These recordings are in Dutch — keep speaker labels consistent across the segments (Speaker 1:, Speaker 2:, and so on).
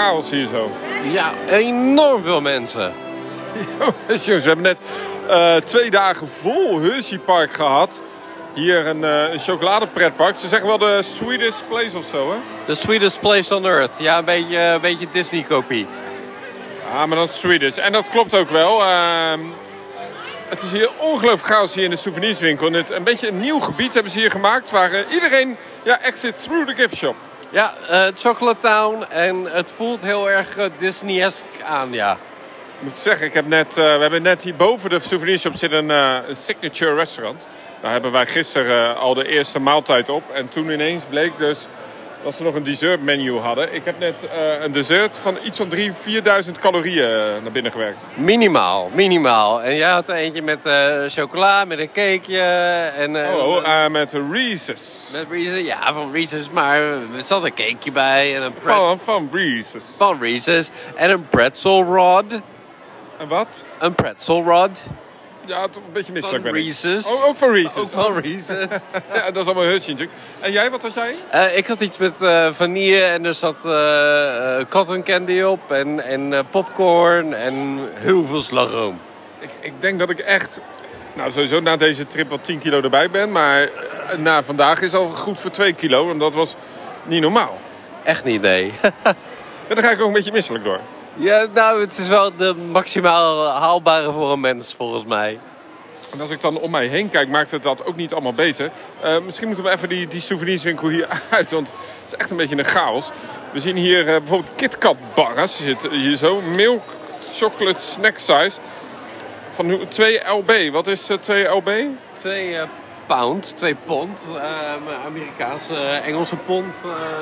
Speaker 1: Wat een chaos hier zo.
Speaker 2: Ja, enorm veel mensen.
Speaker 1: Jongens, we hebben net uh, twee dagen vol Hershey Park gehad. Hier een, uh, een chocoladepretpark. Ze zeggen wel de sweetest place of zo, hè?
Speaker 2: The sweetest place on earth. Ja, een beetje, een beetje Disney-kopie.
Speaker 1: Ja, maar dan Swedish. En dat klopt ook wel. Uh, het is hier ongelooflijk chaos hier in de souvenirswinkel. het, een beetje een nieuw gebied hebben ze hier gemaakt... waar uh, iedereen ja, exit through the gift shop.
Speaker 2: Ja, uh, Chocolate Town. En het voelt heel erg Disney-esque aan, ja.
Speaker 1: Ik moet zeggen, ik heb net, we hebben net hier boven de souvenirshop zit een, een signature restaurant. Daar hebben wij gisteren al de eerste maaltijd op. En toen ineens bleek dus dat ze nog een dessertmenu hadden. Ik heb net uh, een dessert van iets van 3.000, 4.000 calorieën uh, naar binnen gewerkt.
Speaker 2: Minimaal, minimaal. En jij had er eentje met uh, chocola, met een cakeje. En,
Speaker 1: oh, oh met Reese's.
Speaker 2: Met Reese's, ja, van Reese's. Maar er zat een cakeje bij. En een
Speaker 1: van, van Reese's.
Speaker 2: Van Reese's. En een pretzel rod.
Speaker 1: En wat?
Speaker 2: Een pretzel rod.
Speaker 1: Ja, het een beetje misselijk
Speaker 2: Van Reese's.
Speaker 1: Oh, ook van Reese's.
Speaker 2: Ook van Reese's.
Speaker 1: ja, dat is allemaal Hershey natuurlijk. En jij, wat had jij?
Speaker 2: Uh, ik had iets met uh, vanille en er zat uh, cotton candy op en, en popcorn en heel veel slagroom.
Speaker 1: Ik, ik denk dat ik echt, nou sowieso na deze trip wat 10 kilo erbij ben. Maar na vandaag is al goed voor 2 kilo. En dat was niet normaal.
Speaker 2: Echt niet, nee.
Speaker 1: en dan ga ik ook een beetje misselijk door.
Speaker 2: Ja, nou, het is wel de maximaal haalbare voor een mens, volgens mij.
Speaker 1: En als ik dan om mij heen kijk, maakt het dat ook niet allemaal beter. Uh, misschien moeten we even die, die souvenirswinkel hier uit, want het is echt een beetje een chaos. We zien hier uh, bijvoorbeeld KitKat barras, zit hier zo. Milk chocolate snack size van 2 LB. Wat is uh, 2 LB?
Speaker 2: 2 pound, 2 pond. Amerikaanse, Engelse pond.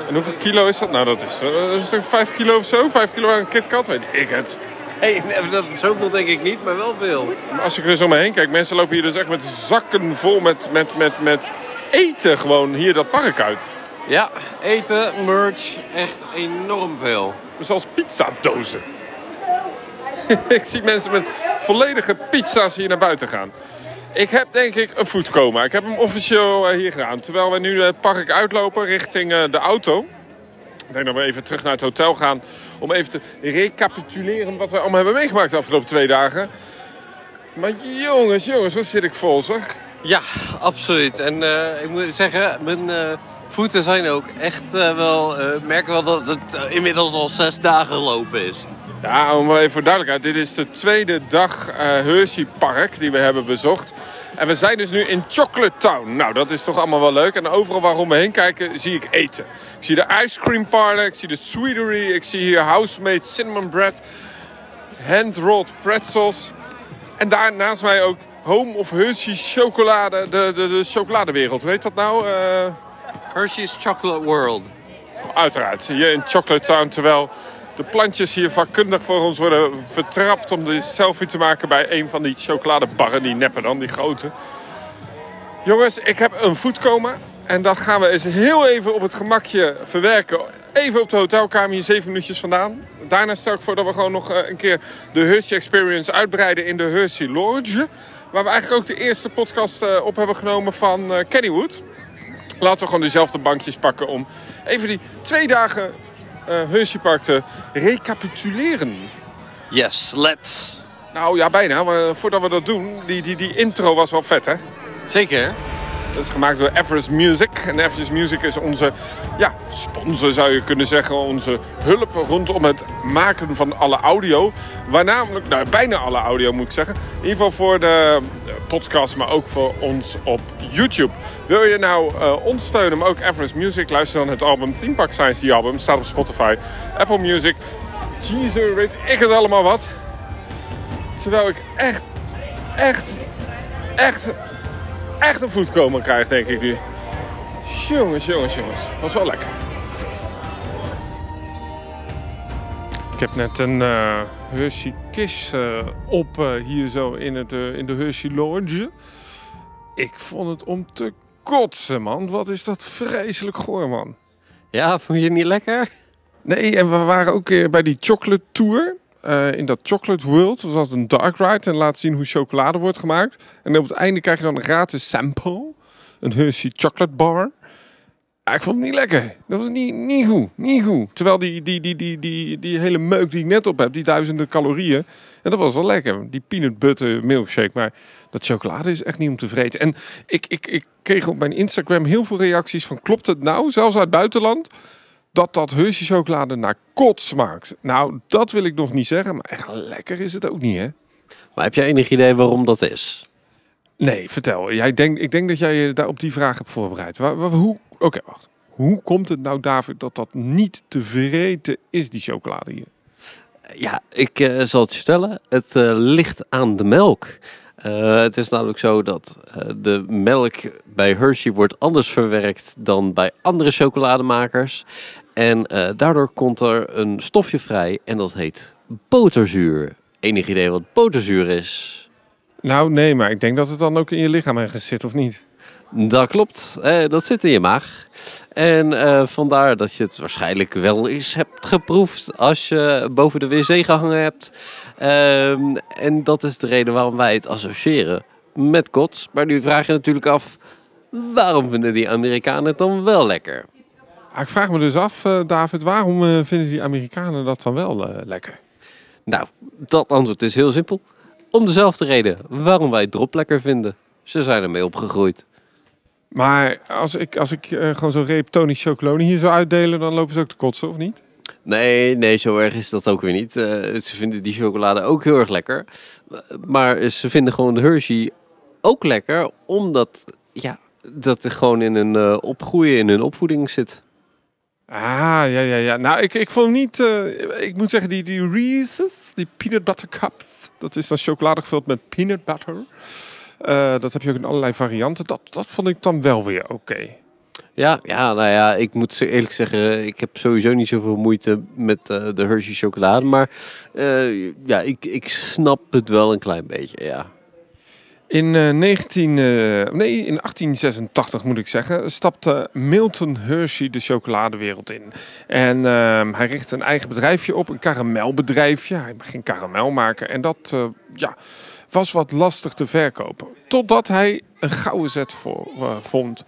Speaker 1: en hoeveel kilo is dat? Nou, dat is, is het 5 kilo of zo? 5 kilo aan KitKat, weet ik het.
Speaker 2: Hey, dat, zoveel denk ik niet, maar wel veel.
Speaker 1: Maar als ik er zo maar heen kijk, mensen lopen hier dus echt met zakken vol met, met, met, met eten gewoon hier dat park uit.
Speaker 2: Ja, eten, merch, echt enorm veel.
Speaker 1: Zelfs pizzadozen. ik zie mensen met volledige pizza's hier naar buiten gaan. Ik heb denk ik een foodcoma. Ik heb hem officieel hier gedaan. Terwijl we nu het park uitlopen richting de auto. Ik denk dat we even terug naar het hotel gaan om even te recapituleren wat we allemaal hebben meegemaakt de afgelopen twee dagen. Maar jongens, jongens, wat zit ik vol zeg.
Speaker 2: Ja, absoluut. En ik moet zeggen, mijn voeten zijn ook echt uh, wel... merken wel dat het inmiddels al zes dagen lopen is.
Speaker 1: Ja, om even voor duidelijkheid. Dit is de tweede dag Hershey Park die we hebben bezocht. En we zijn dus nu in Chocolate Town. Nou, dat is toch allemaal wel leuk. En overal waarom we heen kijken, zie ik eten. Ik zie de ice cream parlor, ik zie de sweetery, ik zie hier house-made cinnamon bread, hand-rolled pretzels. En daar naast mij ook Home of Hershey chocolade, de, de, de chocoladewereld. Weet dat nou? Uh...
Speaker 2: Hershey's Chocolate World.
Speaker 1: Uiteraard, hier in Chocolate Town. Terwijl de plantjes hier vakkundig voor ons worden vertrapt om de selfie te maken bij een van die chocoladebarren, die neppen dan, die grote. Jongens, ik heb een voetkomen en dat gaan we eens heel even op het gemakje verwerken. Even op de hotelkamer hier zeven minuutjes vandaan. Daarna stel ik voor dat we gewoon nog eh, een keer de Hershey Experience uitbreiden in de Hershey Lodge. Waar we eigenlijk ook de eerste podcast eh, op hebben genomen van eh, Kennywood. Laten we gewoon dezelfde bankjes pakken om even die twee dagen uh, Hershey Park te recapituleren.
Speaker 2: Yes, let's.
Speaker 1: Nou ja, bijna. Maar voordat we dat doen, die, die, die intro was wel vet, hè?
Speaker 2: Zeker.
Speaker 1: Dat is gemaakt door Everest Music. En Everest Music is onze ja, sponsor, zou je kunnen zeggen. Onze hulp rondom het maken van alle audio. Waar namelijk, nou bijna alle audio moet ik zeggen. In ieder geval voor de podcast, maar ook voor ons op YouTube. Wil je nou uh, ons steunen, maar ook Everest Music? Luister dan het album Theme Park Science, die album. Staat op Spotify, Apple Music. Jeezer, weet ik het allemaal wat. Terwijl ik echt, echt, echt echt een voetkomen krijgt, denk ik nu. Jongens, jongens, jongens. Was wel lekker. Ik heb net een uh, Hershey Kiss uh, op uh, hier zo in, het, in de Hershey Lodge. Ik vond het om te kotsen, man. Wat is dat vreselijk goor, man.
Speaker 2: Ja, vond je het niet lekker?
Speaker 1: Nee, en we waren ook weer bij die chocolate tour. Uh, in dat Chocolate World. Dat een dark ride en laat zien hoe chocolade wordt gemaakt. En op het einde krijg je dan een gratis sample. Een Hershey chocolate bar. Ja, ik vond het niet lekker. Dat was niet, niet goed. Niet goed. Terwijl die, die, die, die, die, die hele meuk die ik net op heb, die duizenden calorieën. En dat was wel lekker. Die peanut butter milkshake. Maar dat chocolade is echt niet om te vreten. En ik, ik, ik kreeg op mijn Instagram heel veel reacties van... Klopt het nou, zelfs uit buitenland... dat dat Hershey chocolade naar kot smaakt? Nou, dat wil ik nog niet zeggen. Maar echt lekker is het ook niet, hè?
Speaker 2: Maar heb jij enig idee waarom dat is?
Speaker 1: Nee, vertel. Jij denkt, ik denk dat jij je daar op die vraag hebt voorbereid. Waar, waar- hoe, Oké, wacht. Hoe komt het nou, David, dat dat niet te vreten is, die chocolade hier?
Speaker 2: Ja, ik eh, zal het je vertellen. Het eh, ligt aan de melk. Eh, het is namelijk zo dat eh, de melk bij Hershey wordt anders verwerkt dan bij andere chocolademakers. En eh, daardoor komt er een stofje vrij en dat heet boterzuur. Enig idee wat boterzuur is?
Speaker 1: Nou, nee, maar ik denk dat het dan ook in je lichaam ergens zit, of niet?
Speaker 2: Dat klopt, eh, dat zit in je maag. En eh, vandaar dat je het waarschijnlijk wel eens hebt geproefd als je boven de wc gehangen hebt. Ehm, en dat is de reden waarom wij het associëren met kots. Maar nu vraag je natuurlijk af, waarom vinden die Amerikanen het dan wel lekker?
Speaker 1: Ah, ik vraag me dus af, eh, David, waarom vinden die Amerikanen dat dan wel lekker?
Speaker 2: Nou, dat antwoord is heel simpel. Om dezelfde reden waarom wij het drop lekker vinden. Ze zijn ermee opgegroeid.
Speaker 1: Maar als ik, als ik eh, gewoon zo'n reep Tony hier zou uitdelen, dan lopen ze ook te kotsen, of niet?
Speaker 2: Nee, nee, zo erg is dat ook weer niet. Eh, ze vinden die chocolade ook heel erg lekker. Maar ze vinden gewoon de Hershey ook lekker, omdat ja, dat er gewoon in hun eh, opgroeien, in hun opvoeding zit.
Speaker 1: Ah, ja, ja, ja. Nou, ik, ik vond niet... ik moet zeggen, die, die Reese's, die peanut butter cups... Dat is dan chocolade gevuld met peanut butter. Eh, dat heb je ook in allerlei varianten. Dat, dat vond ik dan wel weer oké.
Speaker 2: Ja, ja, nou ja, ik moet eerlijk zeggen, ik heb sowieso niet zoveel moeite met eh, de Hershey chocolade. Maar eh, ja, ik, ik snap het wel een klein beetje, ja.
Speaker 1: In, eh, 19, eh, nee, in 1886 moet ik zeggen, stapte Milton Hershey de chocoladewereld in. En ehm, hij richtte een eigen bedrijfje op, een karamelbedrijfje. Hij ging karamel maken en dat ja, was wat lastig te verkopen. Totdat hij een gouden zet voor, eh, vond.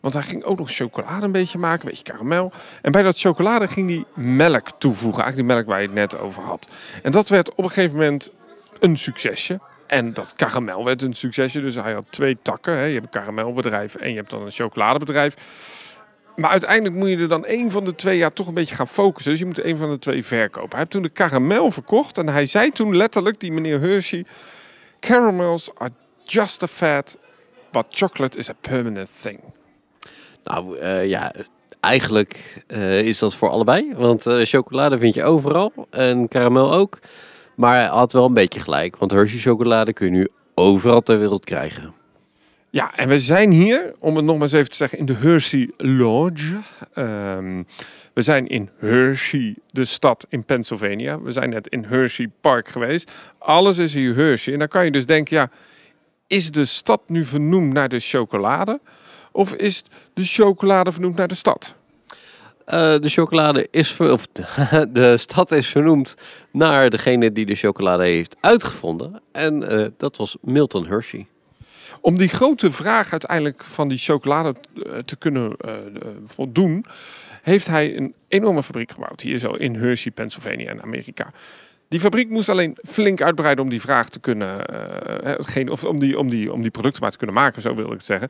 Speaker 1: Want hij ging ook nog chocolade een beetje maken, een beetje karamel. En bij dat chocolade ging hij melk toevoegen, eigenlijk die melk waar je het net over had. En dat werd op een gegeven moment een succesje. En dat karamel werd een succesje. Dus hij had twee takken. Hè. Je hebt een karamelbedrijf en je hebt dan een chocoladebedrijf. Maar uiteindelijk moet je er dan één van de twee jaar toch een beetje gaan focussen. Dus je moet één van de twee verkopen. Hij heeft toen de karamel verkocht. En hij zei toen letterlijk, die meneer Hershey... Caramels are just a fad, but chocolate is a permanent thing.
Speaker 2: Nou eh, ja, eigenlijk eh, is dat voor allebei. Want eh, chocolade vind je overal en karamel ook. Maar hij had wel een beetje gelijk. Want Hershey chocolade kun je nu overal ter wereld krijgen.
Speaker 1: Ja, en we zijn hier, om het nog maar eens even te zeggen, in de Hershey Lodge. Ehm, we zijn in Hershey, de stad in Pennsylvania. We zijn net in Hershey Park geweest. Alles is hier Hershey. En dan kan je dus denken, ja, is de stad nu vernoemd naar de chocolade? Of is de chocolade vernoemd naar de stad?
Speaker 2: Eh, de chocolade is ver, of de stad is vernoemd naar degene die de chocolade heeft uitgevonden. En eh, dat was Milton Hershey.
Speaker 1: Om die grote vraag uiteindelijk van die chocolade eh, te kunnen eh, voldoen, heeft hij een enorme fabriek gebouwd. Hier zo in Hershey, Pennsylvania in Amerika. Die fabriek moest alleen flink uitbreiden om die vraag te kunnen, eh, geen, of om die, om, die, om die producten maar te kunnen maken, zo wil ik het zeggen.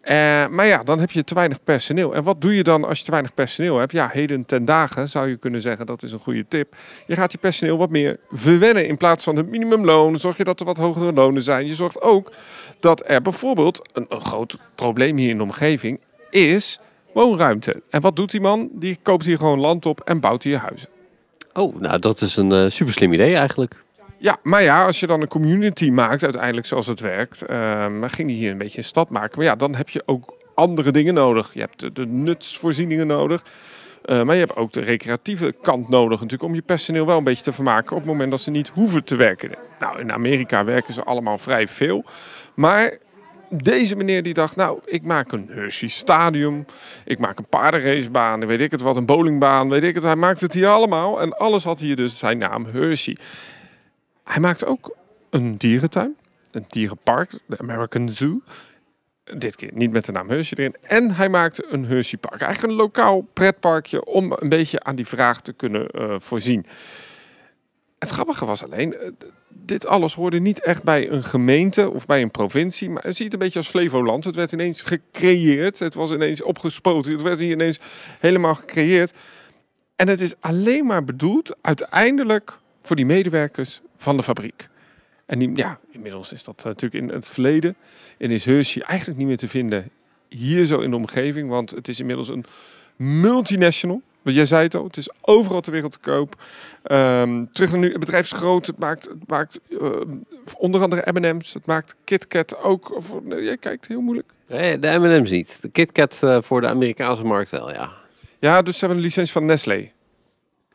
Speaker 1: Eh, maar ja, dan heb je te weinig personeel. En wat doe je dan als je te weinig personeel hebt? Ja, heden ten dagen zou je kunnen zeggen, dat is een goede tip. Je gaat je personeel wat meer verwennen. In plaats van het minimumloon zorg je dat er wat hogere lonen zijn. Je zorgt ook dat er bijvoorbeeld, een, een groot probleem hier in de omgeving, is woonruimte. En wat doet die man? Die koopt hier gewoon land op en bouwt hier huizen.
Speaker 2: Oh, nou dat is een eh, super slim idee eigenlijk.
Speaker 1: Ja, maar ja, als je dan een community maakt, uiteindelijk zoals het werkt, dan ging hij hier een beetje een stad maken. Maar ja, dan heb je ook andere dingen nodig. Je hebt de, de nutsvoorzieningen nodig. Eh, maar je hebt ook de recreatieve kant nodig natuurlijk om je personeel wel een beetje te vermaken op het moment dat ze niet hoeven te werken. Nou, in Amerika werken ze allemaal vrij veel. Maar deze meneer die dacht, nou, ik maak een Hershey Stadium. Ik maak een paardenracebaan, weet ik het wat, een bowlingbaan, weet ik het. Hij maakt het hier allemaal en alles had hier dus zijn naam Hershey. Hij maakte ook een dierentuin, een dierenpark, de American Zoo. Dit keer niet met de naam Hershey erin. En hij maakte een Hershey Park. Eigenlijk een lokaal pretparkje om een beetje aan die vraag te kunnen uh, voorzien. Het grappige was alleen, uh, dit alles hoorde niet echt bij een gemeente of bij een provincie. Maar het ziet een beetje als Flevoland. Het werd ineens gecreëerd. Het was ineens opgespoten. Het werd hier ineens helemaal gecreëerd. En het is alleen maar bedoeld uiteindelijk voor die medewerkers van de fabriek. En ja, inmiddels is dat natuurlijk in het verleden. En is Hershey eigenlijk niet meer te vinden hier zo in de omgeving. Want het is inmiddels een multinational. Want jij zei het al, het is overal ter wereld te koop. Um, terug naar nu, het bedrijf is groot. Het maakt, het maakt uh, onder andere M&M's. Het maakt KitKat ook. Of, nee, jij kijkt heel moeilijk.
Speaker 2: Nee, de M&M's niet. De KitKat uh, voor de Amerikaanse markt wel, ja.
Speaker 1: Ja, dus ze hebben een licentie van Nestlé.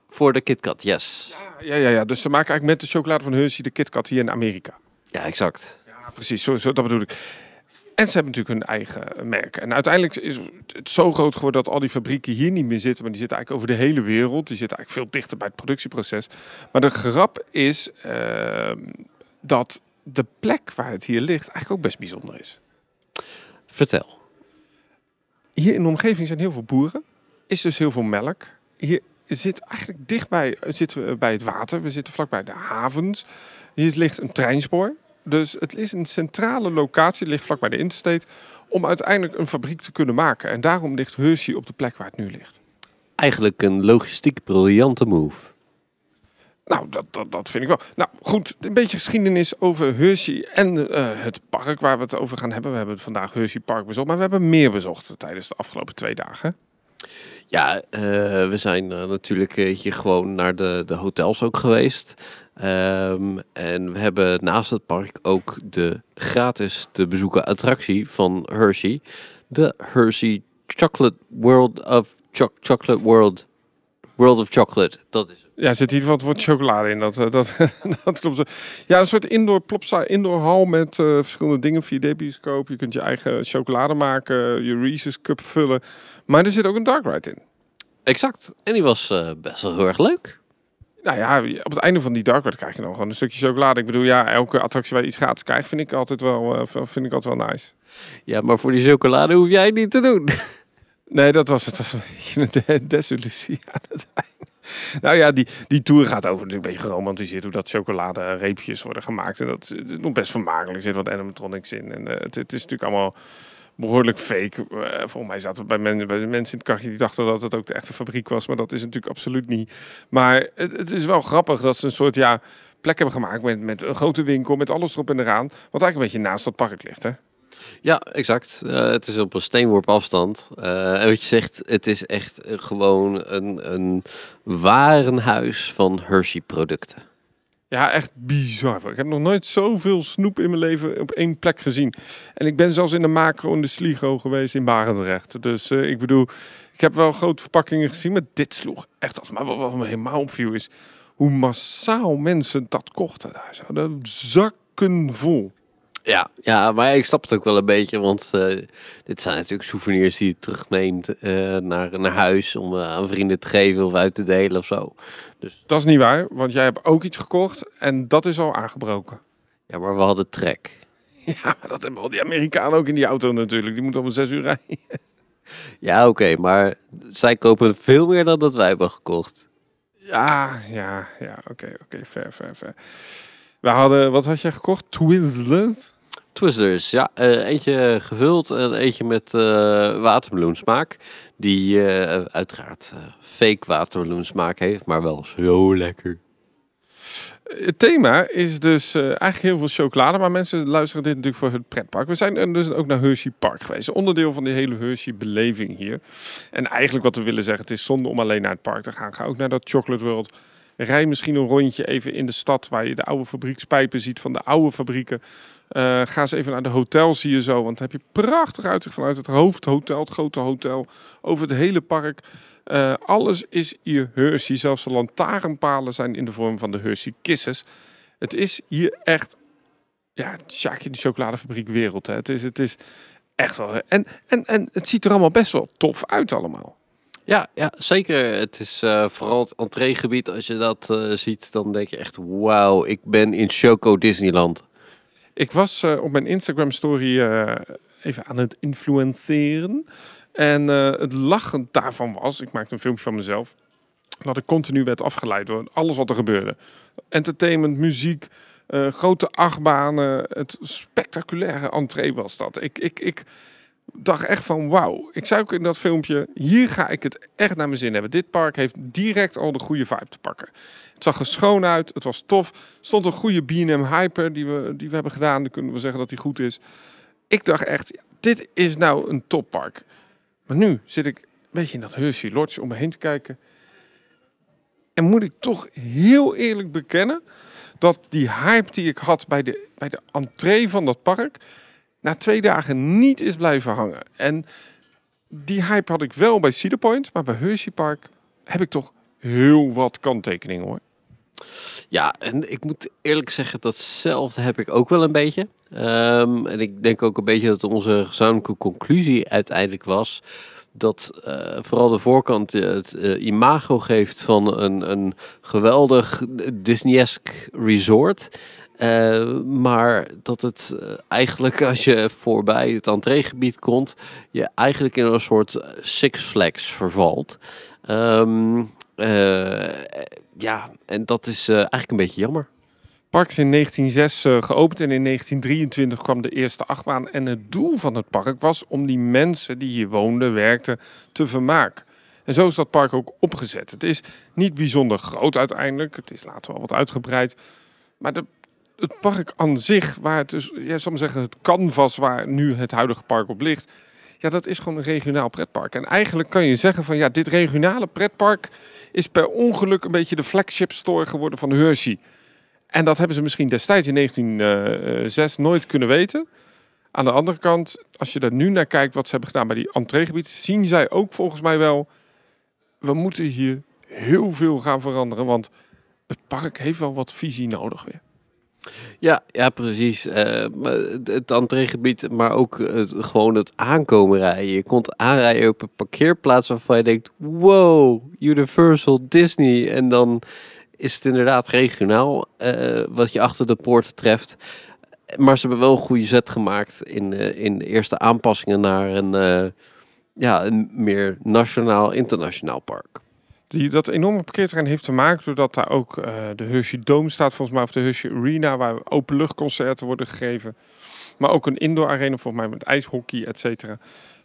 Speaker 2: Voor de KitKat, yes.
Speaker 1: Ja, ja, ja, ja. Dus ze maken eigenlijk met de chocolade van Hershey de KitKat hier in Amerika.
Speaker 2: Ja, exact.
Speaker 1: Ja, precies. Zo, zo, dat bedoel ik. En ze hebben natuurlijk hun eigen merk. En uiteindelijk is het zo groot geworden dat al die fabrieken hier niet meer zitten. Maar die zitten eigenlijk over de hele wereld. Die zitten eigenlijk veel dichter bij het productieproces. Maar de grap is uh, dat de plek waar het hier ligt eigenlijk ook best bijzonder is.
Speaker 2: Vertel.
Speaker 1: Hier in de omgeving zijn heel veel boeren. Is dus heel veel melk. Hier zit eigenlijk dichtbij zitten we bij het water. We zitten vlakbij de havens. Hier ligt een treinspoor. Dus het is een centrale locatie, ligt vlakbij de interstate, om uiteindelijk een fabriek te kunnen maken. En daarom ligt Hershey op de plek waar het nu ligt.
Speaker 2: Eigenlijk een logistiek briljante move.
Speaker 1: Nou, dat, dat, dat vind ik wel. Nou, goed, een beetje geschiedenis over Hershey en uh, het park waar we het over gaan hebben. We hebben vandaag Hershey Park bezocht, maar we hebben meer bezocht tijdens de afgelopen twee dagen.
Speaker 2: Ja, uh, we zijn uh, natuurlijk hier gewoon naar de, de hotels ook geweest. Um, en we hebben naast het park ook de gratis te bezoeken attractie van Hershey. De Hershey Chocolate World of Cho Chocolate World. World of Chocolate, dat is
Speaker 1: Ja, er zit hier wat, wat chocolade in, dat, dat, dat klopt. Ja, een soort indoor plopsa, indoor hal met uh, verschillende dingen, 4D-bioscoop. Je kunt je eigen chocolade maken, je Reese's cup vullen. Maar er zit ook een dark ride in.
Speaker 2: Exact, en die was uh, best wel heel erg leuk.
Speaker 1: Nou ja, op het einde van die dark ride krijg je dan gewoon een stukje chocolade. Ik bedoel, ja, elke attractie waar je iets gratis krijgt, vind ik altijd wel, uh, vind ik altijd wel nice.
Speaker 2: Ja, maar voor die chocolade hoef jij het niet te doen.
Speaker 1: Nee, dat was het. Dat was een beetje een desillusie aan het einde. Nou ja, die, die tour gaat over natuurlijk een beetje geromantiseerd hoe dat chocoladereepjes worden gemaakt. En dat is nog best vermakelijk. Er zit wat animatronics in. En uh, het, is natuurlijk allemaal behoorlijk fake. Uh, volgens mij zaten bij, bij mensen in het kartje die dachten dat het ook de echte fabriek was. Maar dat is natuurlijk absoluut niet. Maar het, het is wel grappig dat ze een soort ja, plek hebben gemaakt met, met een grote winkel, met alles erop en eraan. Wat eigenlijk een beetje naast dat park ligt, hè?
Speaker 2: Ja, exact. Uh, het is op een steenworp afstand. Uh, en wat je zegt, het is echt gewoon een, een warenhuis van Hershey-producten.
Speaker 1: Ja, echt bizar. Ik heb nog nooit zoveel snoep in mijn leven op één plek gezien. En ik ben zelfs in de macro in de Sligo geweest in Barendrecht. Dus uh, ik bedoel, ik heb wel grote verpakkingen gezien, maar dit sloeg echt als. Maar wat, me helemaal opviel is hoe massaal mensen dat kochten daar. Zo. Zakken vol.
Speaker 2: Ja, ja, maar ik snap het ook wel een beetje, want uh, dit zijn natuurlijk souvenirs die je terugneemt uh, naar, naar huis om uh, aan vrienden te geven of uit te delen of zo. Dus...
Speaker 1: Dat is niet waar, want jij hebt ook iets gekocht en dat is al aangebroken.
Speaker 2: Ja, maar we hadden trek.
Speaker 1: Ja, maar dat hebben al die Amerikanen ook in die auto natuurlijk. Die moeten om zes uur rijden.
Speaker 2: Ja, oké, okay, maar zij kopen veel meer dan dat wij hebben gekocht.
Speaker 1: Ja, ja, ja, oké, okay, oké, okay, fair, fair, fair. We hadden, wat had jij gekocht? Twizzlers?
Speaker 2: Twizzlers, ja. Uh, eentje gevuld en eentje met uh, watermeloensmaak. Die uh, uiteraard fake watermeloensmaak heeft, maar wel zo lekker.
Speaker 1: Het thema is dus eigenlijk heel veel chocolade, maar mensen luisteren dit natuurlijk voor het pretpark. We zijn dus ook naar Hershey Park geweest, onderdeel van die hele Hershey beleving hier. En eigenlijk wat we willen zeggen, het is zonde om alleen naar het park te gaan. Ga ook naar dat Chocolate World Rij misschien een rondje even in de stad waar je de oude fabriekspijpen ziet van de oude fabrieken. Uh, ga eens even naar de hotels, zie je zo. Want dan heb je prachtig uitzicht vanuit het hoofdhotel, het grote hotel, over het hele park. Uh, alles is hier Hershey. Zelfs de lantaarnpalen zijn in de vorm van de Hershey Kisses. Het is hier echt, ja, Sjaakje de chocoladefabriek wereld. Hè. Het, is, het is echt wel... En, en, en het ziet er allemaal best wel tof uit allemaal.
Speaker 2: Ja, ja, zeker. Het is uh, vooral het entreegebied. Als je dat uh, ziet, dan denk je echt, wauw, ik ben in Choco Disneyland.
Speaker 1: Ik was uh, op mijn Instagram story even aan het influenceren. En eh, het lachend daarvan was, ik maakte een filmpje van mezelf, dat ik continu werd afgeleid door alles wat er gebeurde. Entertainment, muziek, eh, grote achtbanen, het spectaculaire entree was dat. Ik, ik, ik dacht echt van wauw. Ik zei ook in dat filmpje, hier ga ik het echt naar mijn zin hebben. Dit park heeft direct al de goede vibe te pakken. Het zag er schoon uit, het was tof. stond een goede B&M Hyper die we, die we hebben gedaan. Dan kunnen we zeggen dat die goed is. Ik dacht echt, dit is nou een toppark. Maar nu zit ik een beetje in dat Hershey Lodge om me heen te kijken. En moet ik toch heel eerlijk bekennen dat die hype die ik had bij de, bij de entree van dat park na twee dagen niet is blijven hangen. En die hype had ik wel bij Cedar Point, maar bij Hershey Park heb ik toch heel wat kanttekeningen hoor.
Speaker 2: Ja, en ik moet eerlijk zeggen, datzelfde heb ik ook wel een beetje. Ehm, en ik denk ook een beetje dat onze gezamenlijke conclusie uiteindelijk was dat uh, vooral de voorkant het uh, imago geeft van een, een geweldig Disney-esque resort. Uh, maar dat het eigenlijk als je voorbij het entreegebied komt, je eigenlijk in een soort Six Flags vervalt. Um, ja, en dat is eigenlijk een beetje jammer
Speaker 1: park is in 1906 uh, geopend en in 1923 kwam de eerste achtbaan. En het doel van het park was om die mensen die hier woonden, werkten, te vermaken. En zo is dat park ook opgezet. Het is niet bijzonder groot uiteindelijk. Het is later wel wat uitgebreid. Maar de, het park aan zich, waar het dus, ja, zal zeggen, het canvas waar nu het huidige park op ligt. Ja, dat is gewoon een regionaal pretpark. En eigenlijk kan je zeggen van ja, dit regionale pretpark is per ongeluk een beetje de flagship store geworden van Hershey. En dat hebben ze misschien destijds in 1906 nooit kunnen weten. Aan de andere kant, als je er nu naar kijkt wat ze hebben gedaan bij die entreegebied, zien zij ook volgens mij wel, we moeten hier heel veel gaan veranderen, want het park heeft wel wat visie nodig weer.
Speaker 2: Ja, ja precies. Uh, het entreegebied, maar ook het, gewoon het aankomen rijden. Je komt aanrijden op een parkeerplaats waarvan je denkt, wow, Universal, Disney. En dan is het inderdaad regionaal uh, wat je achter de poort treft. Maar ze hebben wel een goede zet gemaakt in, uh, in de eerste aanpassingen naar een, ja, een meer nationaal, internationaal park.
Speaker 1: Die, dat enorme parkeerterrein heeft te maken doordat daar ook de Hershey Dome staat, volgens mij, of de Hershey Arena, waar openluchtconcerten worden gegeven. Maar ook een indoor arena, volgens mij met ijshockey, et cetera.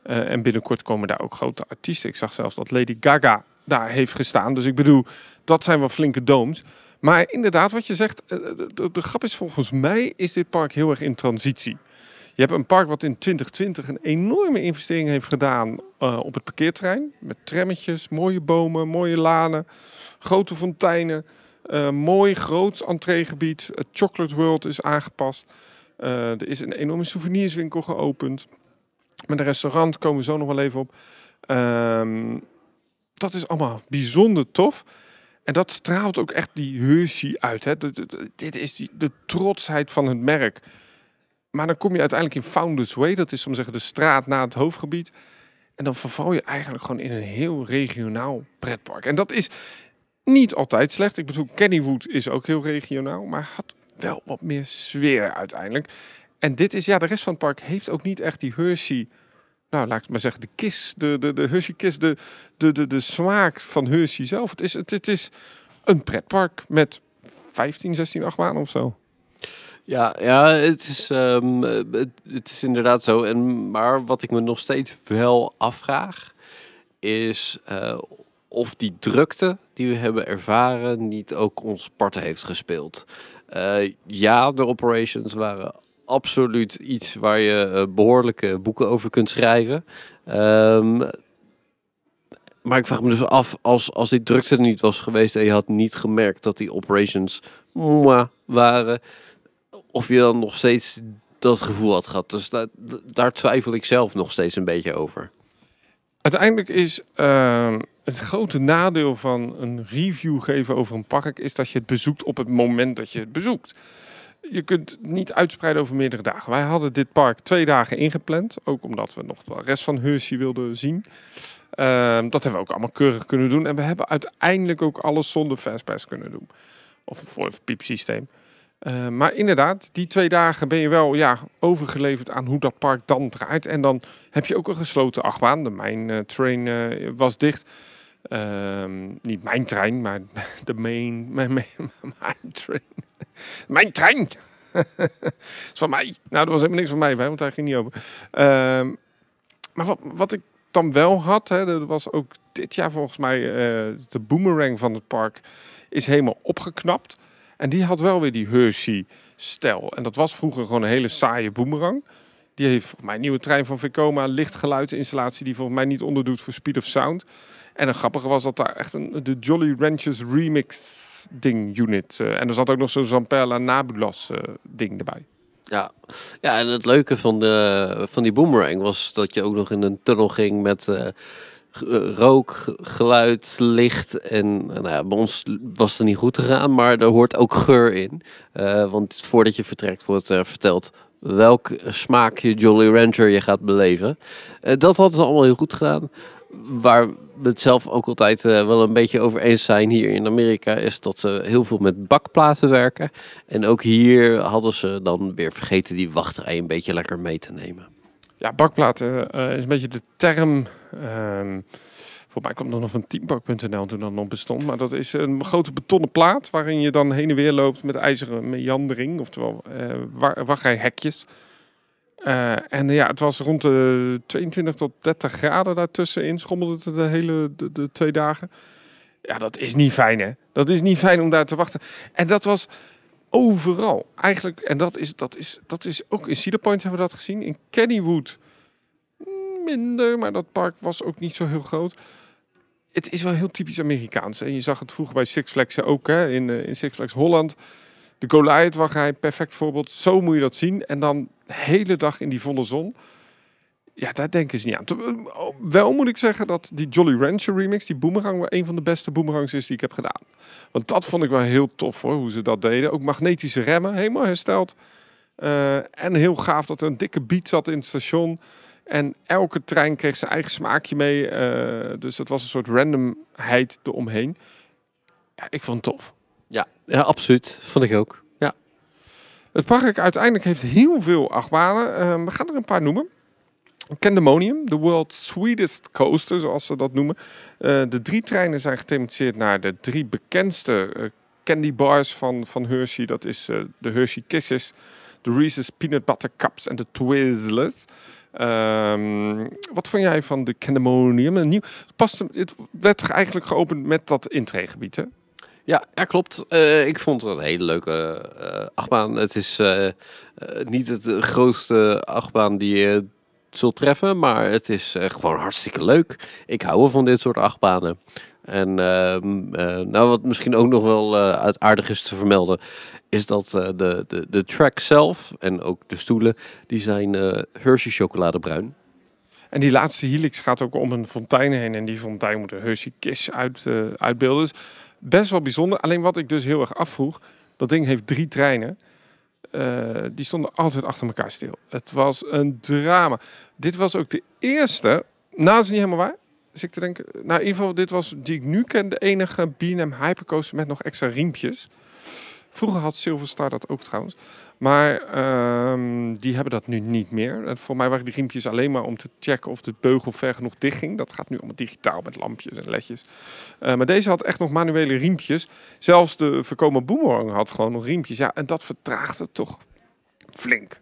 Speaker 1: en binnenkort komen daar ook grote artiesten. Ik zag zelfs dat Lady Gaga daar heeft gestaan. Dus ik bedoel, dat zijn wel flinke domes. Maar inderdaad, wat je zegt, eh, de, de, grap is volgens mij is dit park heel erg in transitie. Je hebt een park wat in 2020 een enorme investering heeft gedaan uh, op het parkeerterrein. Met trammetjes, mooie bomen, mooie lanen, grote fonteinen. Uh, mooi groot entreegebied. Het Chocolate World is aangepast. Uh, er is een enorme souvenirswinkel geopend. Met een restaurant komen we zo nog wel even op. Ehm, dat is allemaal bijzonder tof. En dat straalt ook echt die Hershey uit. Hè. Dit is de trotsheid van het merk. Maar dan kom je uiteindelijk in Founders Way. Dat is om zeggen de straat na het hoofdgebied. En dan verval je eigenlijk gewoon in een heel regionaal pretpark. En dat is niet altijd slecht. Ik bedoel, Kennywood is ook heel regionaal. Maar had wel wat meer sfeer uiteindelijk. En dit is, ja, de rest van het park heeft ook niet echt die Hershey nou, laat ik maar zeggen, de kis, de, de, de Hershey kis, de, de, de, de smaak van Hershey zelf. Het is, het, het is een pretpark met 15, 16 achtbanen of zo.
Speaker 2: Ja, ja het, is, um, het, is inderdaad zo. En, maar wat ik me nog steeds wel afvraag, is uh, of die drukte die we hebben ervaren niet ook ons parten heeft gespeeld. Uh, ja, de operations waren absoluut iets waar je uh, behoorlijke boeken over kunt schrijven. Um, maar ik vraag me dus af, als, als die drukte er niet was geweest en je had niet gemerkt dat die operations mwah, waren, of je dan nog steeds dat gevoel had gehad. Dus daar, daar twijfel ik zelf nog steeds een beetje over.
Speaker 1: Uiteindelijk is uh, het grote nadeel van een review geven over een park, is dat je het bezoekt op het moment dat je het bezoekt je kunt niet uitspreiden over meerdere dagen. Wij hadden dit park twee dagen ingepland. Ook omdat we nog de rest van Hershey wilden zien. Ehm, dat hebben we ook allemaal keurig kunnen doen. En we hebben uiteindelijk ook alles zonder fastpass kunnen doen. Of voor het piepsysteem. Uh, maar inderdaad, die twee dagen ben je wel ja, overgeleverd aan hoe dat park dan draait. En dan heb je ook een gesloten achtbaan. De mijn uh, train uh, was dicht. Ehm, niet mijn trein, maar de main, mijn, mijn, mijn train. Mijn trein! is van mij. Nou, er was helemaal niks van mij bij, want hij ging niet open. Ehm, maar wat, wat ik dan wel had, hè, dat was ook dit jaar volgens mij de boomerang van het park is helemaal opgeknapt. En die had wel weer die Hershey-stijl. En dat was vroeger gewoon een hele saaie boomerang. Die heeft volgens mij een nieuwe trein van Vekoma, lichtgeluidsinstallatie die volgens mij niet onderdoet voor speed of sound. En het grappige was dat daar echt een, de Jolly Ranchers remix ding unit. Uh, en er zat ook nog zo'n Zamperla Nabulas uh, ding erbij.
Speaker 2: Ja. ja, en het leuke van, de, van die boomerang was dat je ook nog in een tunnel ging met... Uh, rook, geluid, licht. En nou ja, bij ons was het niet goed gegaan, maar er hoort ook geur in. Uh, want voordat je vertrekt wordt er verteld welk smaakje Jolly Rancher je gaat beleven. Uh, dat hadden ze allemaal heel goed gedaan. Waar we het zelf ook altijd uh, wel een beetje over eens zijn hier in Amerika, is dat ze heel veel met bakplaten werken. En ook hier hadden ze dan weer vergeten die wachtrij een beetje lekker mee te nemen.
Speaker 1: Ja, bakplaten is een beetje de term Um, voor mij komt er nog van teampark.nl toen dat nog bestond. Maar dat is een grote betonnen plaat waarin je dan heen en weer loopt met ijzeren meandering. Oftewel uh, wachrijhekjes. Uh, en ja, het was rond de 22 tot 30 graden daartussenin. Schommelde het de hele de, twee dagen. Ja, dat is niet fijn hè. Dat is niet fijn om daar te wachten. En dat was overal. Eigenlijk, en dat is, dat is, dat is ook in Cedar Point hebben we dat gezien. In Kennywood minder, maar dat park was ook niet zo heel groot. Het is wel heel typisch Amerikaans. En je zag het vroeger bij Six Flags ook, hè, in, uh, in Six Flags Holland. De Goliath hij perfect voorbeeld. Zo moet je dat zien. En dan de hele dag in die volle zon. Ja, daar denken ze niet aan. Wel moet ik zeggen dat die Jolly Rancher remix, die boomerang, wel een van de beste boomerangs is die ik heb gedaan. Want dat vond ik wel heel tof hoor, hoe ze dat deden. Ook magnetische remmen, helemaal hersteld. Uh, en heel gaaf dat er een dikke beat zat in het station. En elke trein kreeg zijn eigen smaakje mee. Uh, dus dat was een soort randomheid eromheen. Ja, ik vond het tof.
Speaker 2: Ja, ja absoluut. Vond ik ook. Ja.
Speaker 1: Het park uiteindelijk heeft heel veel achtbanen. Uh, we gaan er een paar noemen. Candemonium, de world's sweetest coaster, zoals ze dat noemen. Uh, de drie treinen zijn gethematiseerd naar de drie bekendste uh, candy bars van, van Hershey. Dat is uh, de Hershey Kisses, de Reese's Peanut Butter Cups en de Twizzlers. Um, wat vond jij van de Candemonium? Een nieuw, past, het werd eigenlijk geopend met dat intreegebied, hè?
Speaker 2: Ja, ja klopt. Ik vond het een hele leuke achtbaan. Het is niet het grootste achtbaan die je zult treffen, maar het is gewoon hartstikke leuk. Ik hou van dit soort achtbanen. En ehm, nou, wat misschien ook nog wel aardig is te vermelden, is dat de, de, de track zelf en ook de stoelen, die zijn Hershey chocoladebruin.
Speaker 1: En die laatste helix gaat ook om een fontein heen. En die fontein moet een Hershey Kiss uit, uh, uitbeelden. Dus best wel bijzonder. Alleen wat ik dus heel erg afvroeg. Dat ding heeft drie treinen. Die stonden altijd achter elkaar stil. Het was een drama. Dit was ook de eerste. Nou, dat is niet helemaal waar. Dus ik te denken. Nou, in ieder geval, dit was die ik nu ken. De enige B&M Hypercoaster met nog extra riempjes. Vroeger had Silverstar dat ook trouwens. Maar ehm, die hebben dat nu niet meer. voor mij waren die riempjes alleen maar om te checken of de beugel ver genoeg dicht ging. Dat gaat nu allemaal digitaal met lampjes en ledjes. Uh, maar deze had echt nog manuele riempjes. Zelfs de voorkomen boomerang had gewoon nog riempjes. Ja, en dat vertraagde toch flink.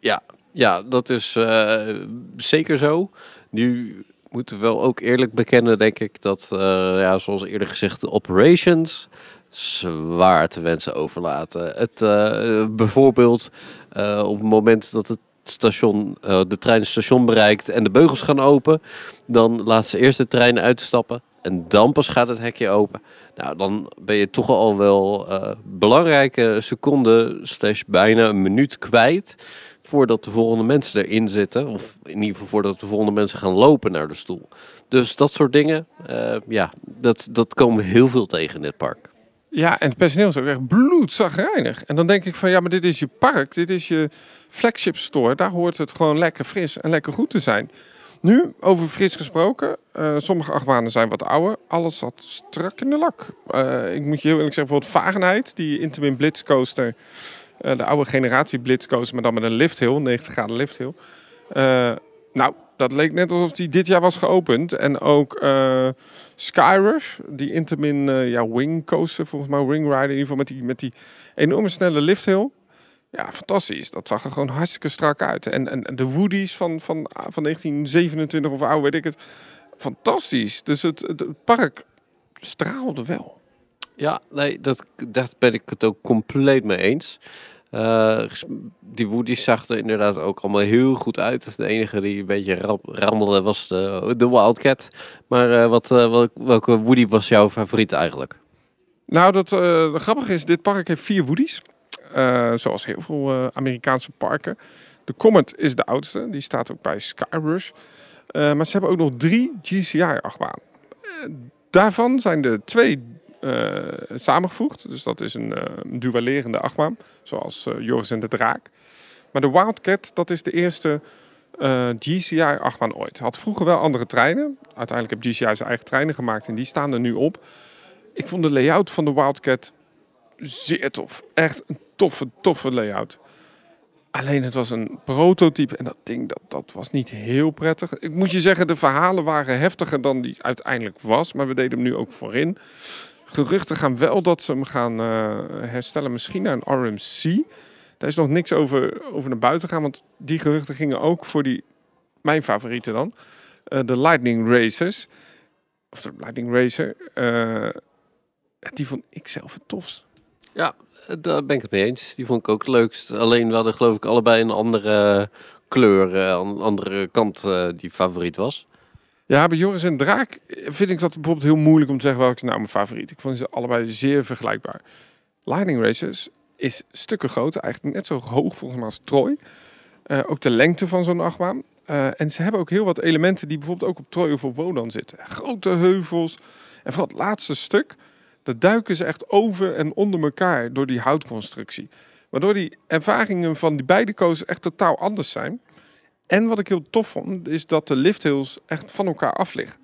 Speaker 2: Ja, ja dat is uh, zeker zo. Nu moeten we wel ook eerlijk bekennen, denk ik, dat, ja, zoals eerder gezegd, de operations zwaar te wensen overlaten. Het, uh, bijvoorbeeld uh, op het moment dat het station, uh, de trein het station bereikt en de beugels gaan open, dan laat ze eerst de trein uitstappen en dan pas gaat het hekje open. Nou, dan ben je toch al wel belangrijke seconden slash bijna een minuut kwijt voordat de volgende mensen erin zitten. Of in ieder geval voordat de volgende mensen gaan lopen naar de stoel. Dus dat soort dingen, ja, dat, dat komen heel veel tegen in dit park.
Speaker 1: Ja, en het personeel is ook echt. En dan denk ik van, ja, maar dit is je park, dit is je flagship store. Daar hoort het gewoon lekker fris en lekker goed te zijn. Nu, over fris gesproken. eh, sommige achtbanen zijn wat ouder. Alles zat strak in de lak. Eh, ik moet je heel eerlijk zeggen, bijvoorbeeld Vagenheid, die Intamin Blitz coaster. eh, de oude generatie Blitz coaster, maar dan met een lifthill, 90 graden lifthill. Nou, dat leek net alsof die dit jaar was geopend. En ook eh Skyrush, die Intamin eh, ja, wing coaster, volgens mij wing rider, in ieder geval met die, met die enorme snelle lifthill. Ja, fantastisch. Dat zag er gewoon hartstikke strak uit. En, en, de Woodies van, van, van 1927 of oude, weet ik het. Fantastisch. Dus het, het, het park straalde wel.
Speaker 2: Ja, nee, dat, daar ben ik het ook compleet mee eens. Eh, die Woody's zag er inderdaad ook allemaal heel goed uit. De enige die een beetje rammelde was de, de Wildcat. Maar eh, wat, eh, welk- welke Woody was jouw favoriet eigenlijk?
Speaker 1: Nou, dat grappige is, dit park heeft vier Woodies. Eh, zoals heel veel Amerikaanse parken. De Comet is de oudste. Die staat ook bij Skyrush. Maar ze hebben ook nog drie GCI-achtbanen. daarvan zijn er twee eh, samengevoegd. Dus dat is een, een dualerende achtbaan. Zoals eh, Joris en de Draak. Maar de Wildcat, dat is de eerste GCI-achtbaan ooit. Had vroeger wel andere treinen. Uiteindelijk heeft GCI zijn eigen treinen gemaakt. En die staan er nu op. Ik vond de layout van de Wildcat zeer tof. Echt een toffe, toffe layout. Alleen het was een prototype en dat ding dat, dat was niet heel prettig. Ik moet je zeggen, de verhalen waren heftiger dan die uiteindelijk was. Maar we deden hem nu ook voorin. Geruchten gaan wel dat ze hem gaan eh, herstellen. Misschien naar een RMC. Daar is nog niks over, over naar buiten gaan. Want die geruchten gingen ook voor die, mijn favoriete dan. eh, de Lightning Racers. Of de Lightning Racer. eh, die vond ik zelf het tofst.
Speaker 2: Ja, daar ben ik het mee eens. Die vond ik ook het leukst. Alleen we hadden geloof ik allebei een andere kleur, een andere kant die favoriet was.
Speaker 1: Ja, bij Joris en Draak vind ik dat bijvoorbeeld heel moeilijk om te zeggen welke is nou mijn favoriet. Ik vond ze allebei zeer vergelijkbaar. Lightning Racers is stukken groter, eigenlijk net zo hoog volgens mij als Troy. Eh, ook de lengte van zo'n achtbaan. Eh, en ze hebben ook heel wat elementen die bijvoorbeeld ook op Troy of op Wodan zitten. Grote heuvels. En vooral het laatste stuk, daar duiken ze echt over en onder elkaar door die houtconstructie. Waardoor die ervaringen van die beide coasters echt totaal anders zijn. En wat ik heel tof vond, is dat de lifthills echt van elkaar af liggen.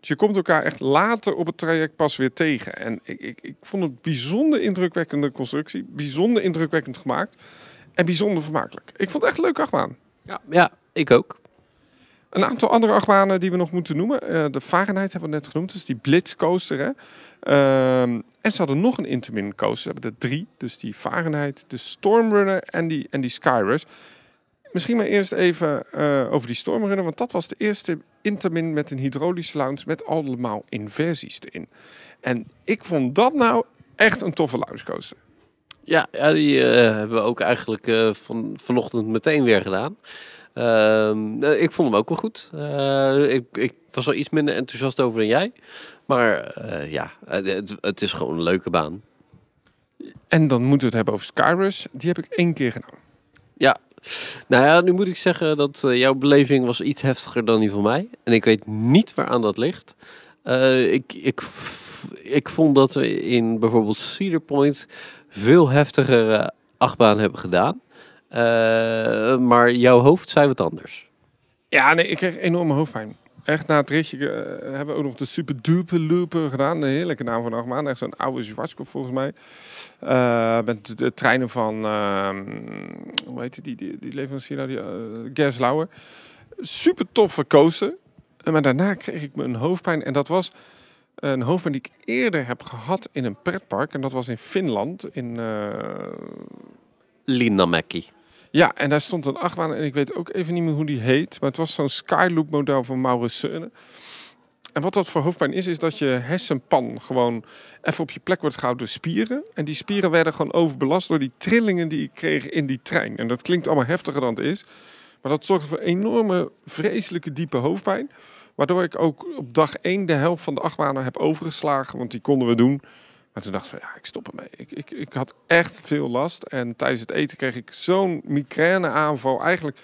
Speaker 1: Dus je komt elkaar echt later op het traject pas weer tegen. En ik, ik, ik vond het bijzonder indrukwekkende constructie. Bijzonder indrukwekkend gemaakt. En bijzonder vermakelijk. Ik vond het echt een leuke achtbaan.
Speaker 2: Ja, ja ik ook.
Speaker 1: Een aantal andere achtbanen die we nog moeten noemen. Eh, de Fahrenheit hebben we net genoemd. Dus die Blitz coaster. Hè? Ehm, en ze hadden nog een Intermin coaster. Ze hebben er drie. Dus die Fahrenheit, de Stormrunner en die, en die Skyrush. Misschien maar eerst even eh, over die Stormrunner. Want dat was de eerste Intermin met een hydraulische lounge. Met allemaal inversies erin. En ik vond dat nou echt een toffe lounge coaster.
Speaker 2: Ja, ja die eh, hebben we ook eigenlijk eh, van, vanochtend meteen weer gedaan. Ehm, eh, ik vond hem ook wel goed. Ik, ik was wel iets minder enthousiast over dan jij. Maar ja, het, het is gewoon een leuke baan.
Speaker 1: En dan moeten we het hebben over Skyrush. Die heb ik één keer gedaan.
Speaker 2: Ja, nou ja, nu moet ik zeggen dat eh, jouw beleving was iets heftiger dan die van mij. En ik weet niet waaraan dat ligt. Eh, ik, ik, ik vond dat we in bijvoorbeeld Cedar Point veel heftigere achtbaan hebben gedaan. Eh, maar jouw hoofd zei wat anders.
Speaker 1: Ja, nee, ik kreeg enorme hoofdpijn. Echt na het ritje eh, hebben we ook nog de super duper looper gedaan. De heerlijke naam van de achtbaan. Echt zo'n oude Zwartskop volgens mij. Eh, met de, treinen van, ehm, hoe heet die, die, die leverancier nou, die, uh, Gerslauer. Super toffe coaster. Eh, Maar daarna kreeg ik me een hoofdpijn. En dat was een hoofdpijn die ik eerder heb gehad in een pretpark. En dat was in Finland. In, eh,
Speaker 2: Linamäki.
Speaker 1: Ja, en daar stond een achtbaan en ik weet ook even niet meer hoe die heet. Maar het was zo'n Skyloop model van Maurits. En wat dat voor hoofdpijn is, is dat je hersenpan gewoon even op je plek wordt gehouden door spieren. En die spieren werden gewoon overbelast door die trillingen die ik kreeg in die trein. En dat klinkt allemaal heftiger dan het is. Maar dat zorgde voor enorme, vreselijke, diepe hoofdpijn. Waardoor ik ook op dag één de helft van de achtbanen heb overgeslagen. Want die konden we doen. Maar toen dacht ik ja, ik stop ermee. Ik, ik, ik had echt veel last. En tijdens het eten kreeg ik zo'n migraineaanval. Eigenlijk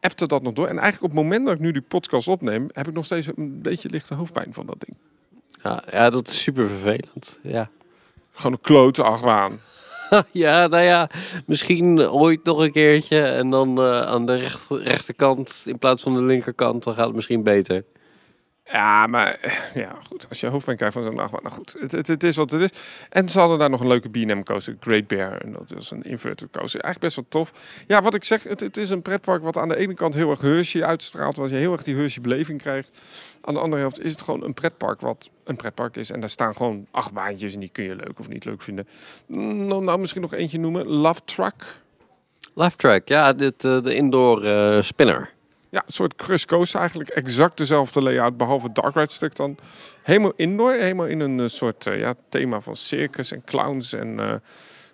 Speaker 1: appte dat nog door. En eigenlijk op het moment dat ik nu die podcast opneem, heb ik nog steeds een beetje lichte hoofdpijn van dat ding.
Speaker 2: Ja, ja, dat is super vervelend. Ja.
Speaker 1: Gewoon een klote achtbaan.
Speaker 2: ja, nou ja, misschien ooit nog een keertje. En dan eh, aan de recht, rechterkant in plaats van de linkerkant, dan gaat het misschien beter.
Speaker 1: Ja, maar eh, ja, goed. Als je hoofdpijn krijgt van zo'n achtbaan, nou goed. Het, het, het is wat het is. En ze hadden daar nog een leuke B&M coaster, Great Bear. En dat is een inverted coaster. Eigenlijk best wel tof. Ja, wat ik zeg, het, het is een pretpark wat aan de ene kant heel erg Hershey uitstraalt. Waar je heel erg die Hershey beleving krijgt. Aan de andere helft is het gewoon een pretpark wat een pretpark is. En daar staan gewoon acht baantjes en die kun je leuk of niet leuk vinden. Nou, nou misschien nog eentje noemen. Love Truck.
Speaker 2: Left track, ja, dit, eh, de indoor eh, spinner.
Speaker 1: Ja, een soort cruise coaster eigenlijk. Exact dezelfde layout, behalve het dark ride stuk dan. Helemaal indoor, helemaal in een eh, soort eh, ja, thema van circus en clowns en eh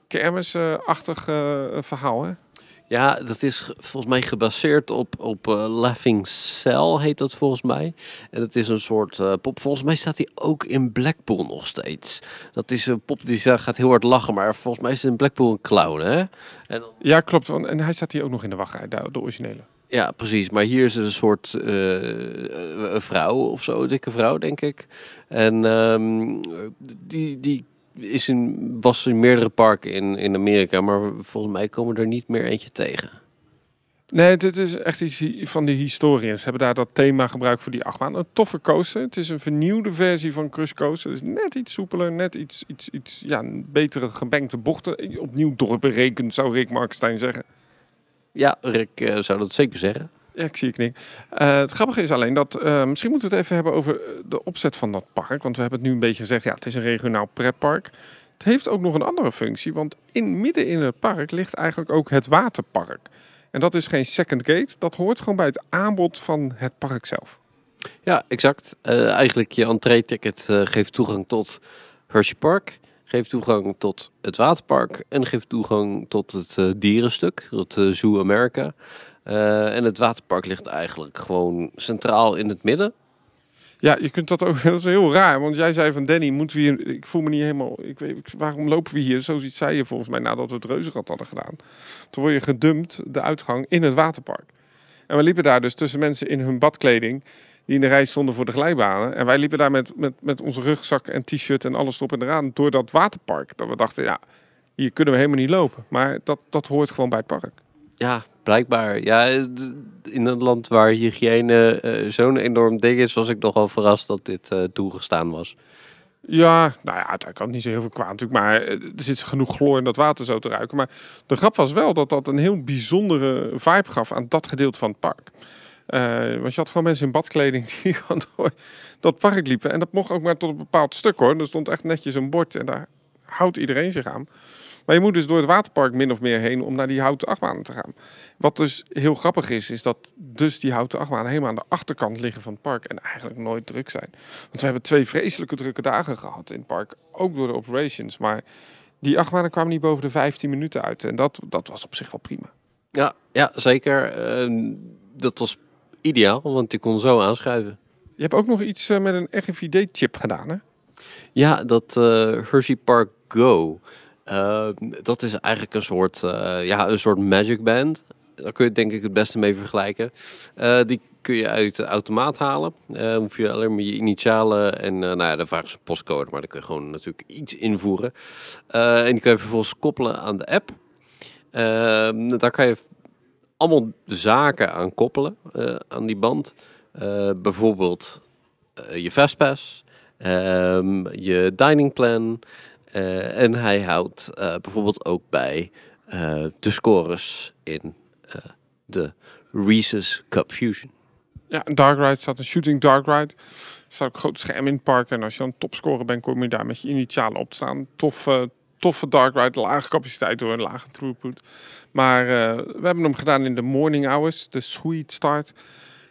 Speaker 1: kermisachtig verhaal. Hè?
Speaker 2: Ja, dat is ge- volgens mij gebaseerd op, op Laughing Cell, heet dat volgens mij. En dat is een soort pop. Volgens mij staat die ook in Blackpool nog steeds. Dat is een pop die gaat heel hard lachen, maar volgens mij is het in Blackpool een clown, hè? En dan,
Speaker 1: Ja, klopt. En hij staat hier ook nog in de wachtrij, de, de originele.
Speaker 2: Ja, precies. Maar hier is een soort eh, vrouw of zo, dikke vrouw, denk ik. En ehm, die, die is in, was in meerdere parken in, in Amerika, maar volgens mij komen er niet meer eentje tegen.
Speaker 1: Nee, dit is echt iets van die historiërs. Ze hebben daar dat thema gebruikt voor die achtbaan. Een toffe coaster. Het is een vernieuwde versie van Coaster. Dus net iets soepeler, net iets, iets, iets ja, betere gebankte bochten. Opnieuw doorberekend, zou Rick Markstein zeggen.
Speaker 2: Ja, Rick eh, zou dat zeker zeggen.
Speaker 1: Ja, ik zie je knik. Eh, het grappige is alleen dat, eh, misschien moeten we het even hebben over de opzet van dat park. Want we hebben het nu een beetje gezegd, ja, het is een regionaal pretpark. Het heeft ook nog een andere functie, want in, midden in het park ligt eigenlijk ook het waterpark. En dat is geen second gate, dat hoort gewoon bij het aanbod van het park zelf.
Speaker 2: Ja, exact. Eh, eigenlijk je entree-ticket geeft toegang tot Hershey Park, geeft toegang tot het waterpark en geeft toegang tot het eh, dierenstuk, het eh, Zoo America. Eh, en het waterpark ligt eigenlijk gewoon centraal in het midden.
Speaker 1: Ja, je kunt dat ook, dat is heel raar, want jij zei van Danny, moeten we hier, ik voel me niet helemaal, ik weet, waarom lopen we hier? Zoiets zei je volgens mij nadat we het reuzenrad hadden gedaan. Toen word je gedumpt, de uitgang, in het waterpark. En we liepen daar dus tussen mensen in hun badkleding, die in de rij stonden voor de glijbanen. En wij liepen daar met, met, met onze rugzak en t-shirt en alles erop en eraan door dat waterpark. Dat we dachten, ja, hier kunnen we helemaal niet lopen. Maar dat, dat hoort gewoon bij het park.
Speaker 2: Ja, blijkbaar. Ja, in een land waar hygiëne eh, zo'n enorm ding is, was ik nogal verrast dat dit eh, toegestaan was.
Speaker 1: Ja, nou ja, uiteindelijk kan niet zo heel veel kwaad natuurlijk. Maar eh, er zit genoeg chloor in dat water zo te ruiken. Maar de grap was wel dat dat een heel bijzondere vibe gaf aan dat gedeelte van het park. Eh, want je had gewoon mensen in badkleding die gewoon door dat park liepen. En dat mocht ook maar tot een bepaald stuk hoor. Er stond echt netjes een bord en daar houdt iedereen zich aan. Maar je moet dus door het waterpark min of meer heen om naar die houten achtbanen te gaan. Wat dus heel grappig is, is dat dus die houten achtbanen helemaal aan de achterkant liggen van het park en eigenlijk nooit druk zijn. Want we hebben twee vreselijke drukke dagen gehad in het park, ook door de operations. Maar die achtbanen kwamen niet boven de 15 minuten uit en dat, dat was op zich wel prima.
Speaker 2: Ja, ja zeker. Ehm, dat was ideaal, want je kon zo aanschuiven.
Speaker 1: Je hebt ook nog iets eh, met een RFID-chip gedaan, hè?
Speaker 2: Ja, dat eh, Hershey Park Go. Ehm, dat is eigenlijk een soort, eh, ja, een soort magic band. Daar kun je het denk ik het beste mee vergelijken. Die kun je uit de automaat halen. Eh hoef je alleen maar je initialen en eh, nou ja, dan vragen ze een postcode, maar dan kun je gewoon natuurlijk iets invoeren. En die kun je vervolgens koppelen aan de app. Ehm, daar kan je allemaal zaken aan koppelen eh, aan die band. Eh, bijvoorbeeld eh, je Fastpass, ehm, je dining plan. en hij houdt bijvoorbeeld ook bij de scores in de Reese's Cup Fusion.
Speaker 1: Ja, dark ride staat een shooting dark ride. Er staat een groot scherm in het park. En als je dan topscorer bent, kom je daar met je initialen op staan. Tof, eh, toffe dark ride, lage capaciteit door een lage throughput. Maar eh, we hebben hem gedaan in de morning hours, de sweet start.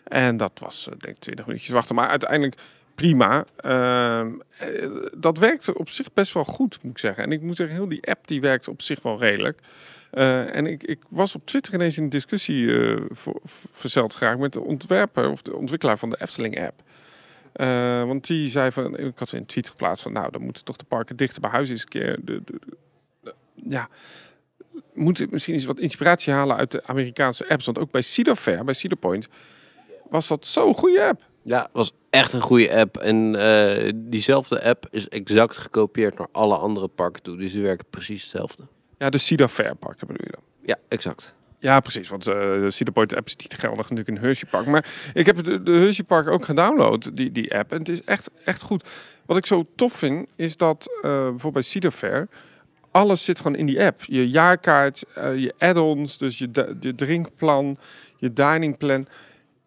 Speaker 1: En dat was eh, denk ik 20 minuutjes wachten. Maar uiteindelijk prima. Ehm, eh, dat werkte op zich best wel goed, moet ik zeggen. En ik moet zeggen, heel die app die werkt op zich wel redelijk. En ik, ik was op Twitter ineens in een discussie voor, verzeld geraakt met de ontwerper of de ontwikkelaar van de Efteling-app. Want die zei van, ik had een tweet geplaatst van, nou, dan moeten toch de parken dichter bij huis eens een keer. De- ja, moeten misschien eens wat inspiratie halen uit de Amerikaanse apps. Want ook bij Cedar Fair, bij Cedar Point, was dat zo'n goede app.
Speaker 2: Ja, was echt een goede app. En eh, diezelfde app is exact gekopieerd naar alle andere parken toe. Dus die werken precies hetzelfde.
Speaker 1: Ja, de Cedar Fair Park bedoel je dan?
Speaker 2: Ja, exact.
Speaker 1: Ja, precies. Want uh, de Cedar Point app is niet geldig natuurlijk in Hershey Park. Maar ik heb de, de Hershey Park ook gedownload, die, die app. En het is echt, echt goed. Wat ik zo tof vind, is dat uh, bijvoorbeeld bij Cedar Fair... alles zit gewoon in die app. Je jaarkaart, uh, je add-ons, dus je, drinkplan, je diningplan...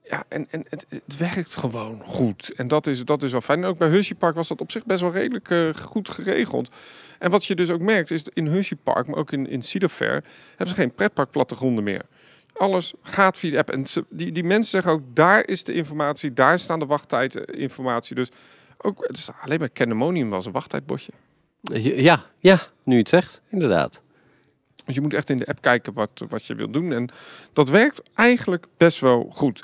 Speaker 1: Ja, en, en het, het, werkt gewoon goed. En dat is, dat is wel fijn. En ook bij Hershey Park was dat op zich best wel redelijk uh, goed geregeld. En wat je dus ook merkt, is in Hershey Park, maar ook in, in Cedar Fair, hebben ze geen pretparkplattegronden meer. Alles gaat via de app. En die, die mensen zeggen ook, daar is de informatie, daar staan de wachttijdeninformatie. Dus ook alleen bij Candemonium was een wachttijdbordje.
Speaker 2: Ja, ja, nu het zegt, inderdaad.
Speaker 1: Dus je moet echt in de app kijken wat, wat je wilt doen. En dat werkt eigenlijk best wel goed.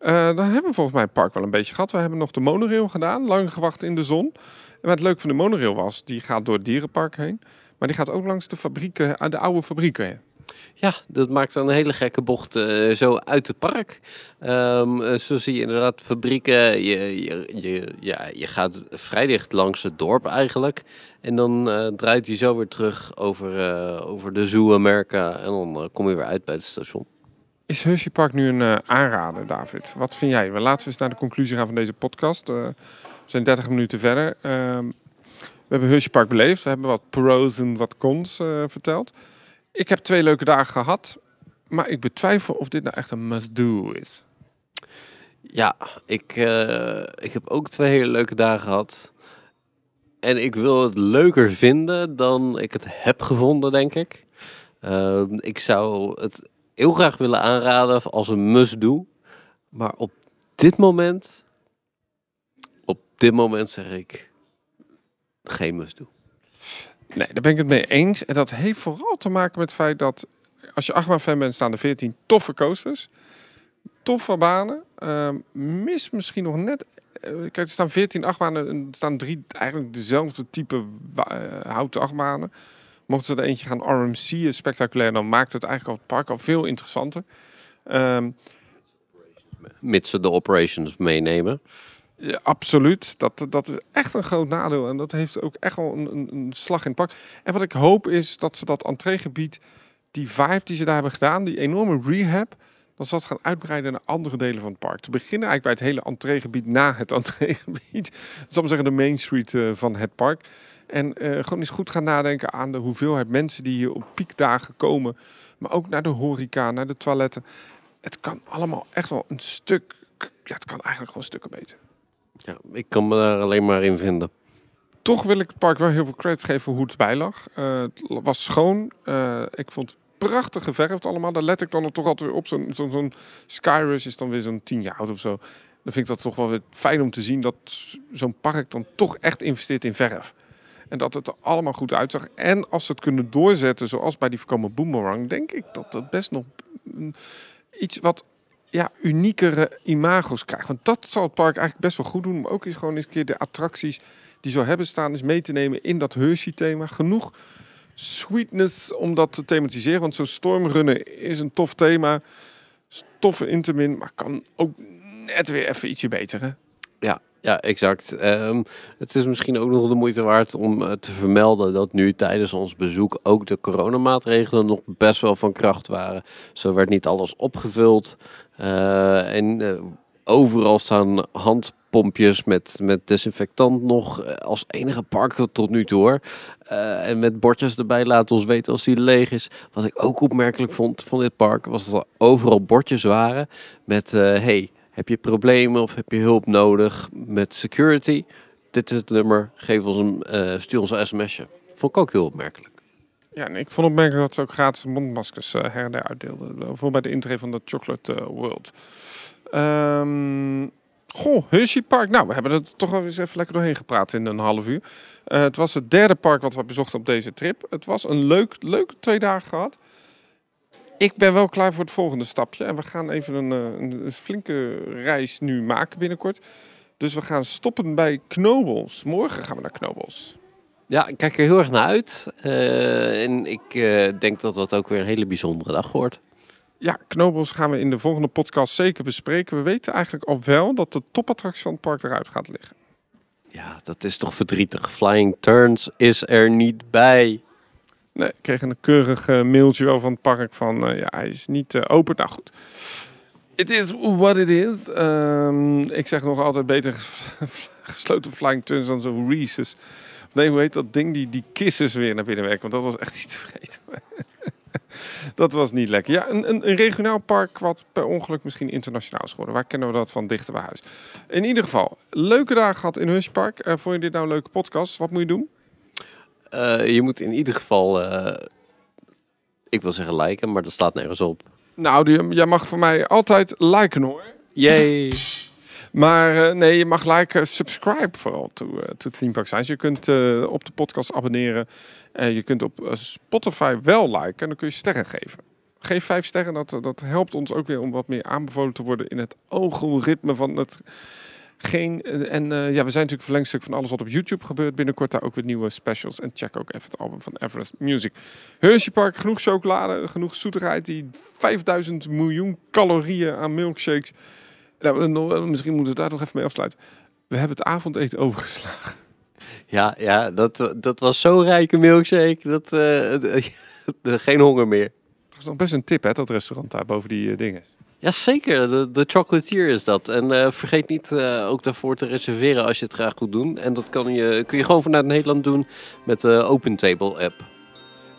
Speaker 1: Uh, dan hebben we volgens mij het park wel een beetje gehad. We hebben nog de monorail gedaan, lang gewacht in de zon. En wat leuk van de monorail was, die gaat door het dierenpark heen. Maar die gaat ook langs de fabrieken, de oude fabrieken.
Speaker 2: Ja, dat maakt dan een hele gekke bocht uh, zo uit het park. Um, zo zie je inderdaad fabrieken. Je, je, je, ja, je gaat vrij dicht langs het dorp eigenlijk. En dan uh, draait hij zo weer terug over, over de Zoo America. En dan kom je weer uit bij het station.
Speaker 1: Is Hershey nu een aanrader, David? Wat vind jij? Laten we eens naar de conclusie gaan van deze podcast. we zijn 30 minuten verder. Ehm, we hebben Hershey beleefd. We hebben wat pros en wat cons verteld. Ik heb twee leuke dagen gehad, maar ik betwijfel of dit nou echt een must-do is.
Speaker 2: Ja, ik, uh, ik heb ook twee hele leuke dagen gehad. En ik wil het leuker vinden dan ik het heb gevonden, denk ik. Uh, ik zou het heel graag willen aanraden als een must-do. Maar op dit moment, op dit moment zeg ik geen must-do.
Speaker 1: Nee, daar ben ik het mee eens. En dat heeft vooral te maken met het feit dat als je achtbaan-fan bent, staan er 14 toffe coasters. Toffe banen. Uh, mis misschien nog net. Uh, kijk, er staan 14 achtbanen en er staan drie eigenlijk dezelfde type uh, houten achtbanen. Mochten ze er eentje gaan RMC, spectaculair, dan maakt het eigenlijk al het park al veel interessanter. Um,
Speaker 2: Mits ze de operations meenemen.
Speaker 1: Ja, absoluut. Dat, dat is echt een groot nadeel. En dat heeft ook echt wel een, een, slag in het pak. En wat ik hoop is dat ze dat entreegebied, die vibe die ze daar hebben gedaan, die enorme rehab, dat ze gaan uitbreiden naar andere delen van het park. Te beginnen eigenlijk bij het hele entreegebied na het entreegebied. Dat zal zeggen de main street uh, van het park. En uh, gewoon eens goed gaan nadenken aan de hoeveelheid mensen die hier op piekdagen komen. Maar ook naar de horeca, naar de toiletten. Het kan allemaal echt wel een stuk, ja, het kan eigenlijk gewoon stukken beter.
Speaker 2: Ja, ik kan me daar alleen maar in vinden.
Speaker 1: Toch wil ik het park wel heel veel credit geven hoe het bij lag. Uh, het was schoon. Uh, ik vond het prachtig geverfd allemaal. Daar let ik dan toch altijd weer op. Zo'n zo, is dan weer zo'n tien jaar oud of zo. Dan vind ik dat toch wel weer fijn om te zien dat zo'n park dan toch echt investeert in verf. En dat het er allemaal goed uitzag. En als ze het kunnen doorzetten, zoals bij die voorkomen Boomerang, denk ik dat dat best nog iets wat ja, uniekere imago's krijgt. Want dat zal het park eigenlijk best wel goed doen. Maar ook eens gewoon eens een keer de attracties die zo hebben staan, is mee te nemen in dat Hershey-thema. Genoeg sweetness om dat te thematiseren. Want zo'n stormrunnen is een tof thema. Toffe intermin, maar kan ook net weer even ietsje beter. Hè?
Speaker 2: Ja, ja, exact. Um, het is misschien ook nog de moeite waard om uh, te vermelden dat nu tijdens ons bezoek ook de coronamaatregelen nog best wel van kracht waren. Zo werd niet alles opgevuld. Uh, en uh, overal staan handpompjes met, met desinfectant nog als enige park tot nu toe en met bordjes erbij laten ons weten als die leeg is. Wat ik ook opmerkelijk vond van dit park was dat er overal bordjes waren met hey heb je problemen of heb je hulp nodig met security? Dit is het nummer. Geef ons een, stuur ons een sms'je. Vond ik ook heel opmerkelijk.
Speaker 1: Ja, en ik vond opmerkelijk dat ze ook gratis mondmaskers uh, her en der uitdeelden. Bijvoorbeeld bij de intree van de Chocolate uh, World. Um, goh, Hershey Park. Nou, we hebben er toch wel eens even lekker doorheen gepraat in een half uur. het was het derde park wat we bezochten op deze trip. Het was een leuk, leuke twee dagen gehad ik ben wel klaar voor het volgende stapje. En we gaan even een, een, een, flinke reis nu maken binnenkort. Dus we gaan stoppen bij Knobels. Morgen gaan we naar Knobels.
Speaker 2: Ja, ik kijk er heel erg naar uit. Uh, en ik uh, denk dat dat ook weer een hele bijzondere dag wordt.
Speaker 1: Ja, Knobels gaan we in de volgende podcast zeker bespreken. We weten eigenlijk al wel dat de topattractie van het park eruit gaat liggen.
Speaker 2: Ja, dat is toch verdrietig. Flying Turns is er niet bij.
Speaker 1: Nee, ik kreeg een keurig eh, mailtje wel van het park van eh, ja, hij is niet eh, open. Nou goed. It is what it is. Ehm, ik zeg nog altijd beter gesloten flying tunnels dan zo Reese's. Nee, hoe heet dat ding? Die, die weer naar binnen werken. Want dat was echt niet te vergeten. dat was niet lekker. Ja, een, een, een regionaal park wat per ongeluk misschien internationaal is geworden. Waar kennen we dat van dichter bij huis? In ieder geval, leuke dagen gehad in Hushpark. Eh vond je dit nou een leuke podcast? Wat moet je doen?
Speaker 2: Eh, je moet in ieder geval, eh, ik wil zeggen liken, maar dat staat nergens op.
Speaker 1: Nou, die, jij mag voor mij altijd liken hoor.
Speaker 2: Yay!
Speaker 1: Maar eh, nee, je mag liken, subscribe vooral to, eh, to Theme Park Science. Je kunt eh, op de podcast abonneren. En je kunt op Spotify wel liken en dan kun je sterren geven. Geef vijf sterren, dat, dat helpt ons ook weer om wat meer aanbevolen te worden in het algoritme van het geen. En ja, we zijn natuurlijk verlengstuk van alles wat op YouTube gebeurt. Binnenkort daar ook weer nieuwe specials. En check ook even het album van Everest Music. Hershey Park, genoeg chocolade, genoeg zoetigheid. Die 5000 miljoen calorieën aan milkshakes. Nou, misschien moeten we daar nog even mee afsluiten. We hebben het avondeten overgeslagen.
Speaker 2: Ja, ja dat, dat was zo'n rijke milkshake. Dat, eh, geen honger meer.
Speaker 1: Dat is nog best een tip, hè, dat restaurant daar boven die eh, dingen.
Speaker 2: Ja, zeker. De, de chocolatier is dat. En eh, vergeet niet ook daarvoor te reserveren als je het graag wil doen. En dat kan je, kun je gewoon vanuit Nederland doen met de OpenTable app.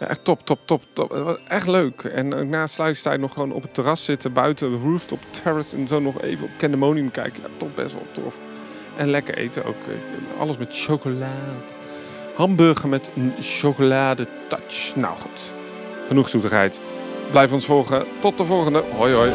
Speaker 1: Echt top, top, top, top. Was Echt leuk. En na sluitingstijd nog gewoon op het terras zitten, buiten de rooftop terrace en zo nog even op Candemonium kijken. Ja, toch best wel tof. En lekker eten ook. eh, Alles met chocolade. Hamburger met een chocolade touch. Nou goed, genoeg zoetigheid. Blijf ons volgen. Tot de volgende. Hoi hoi.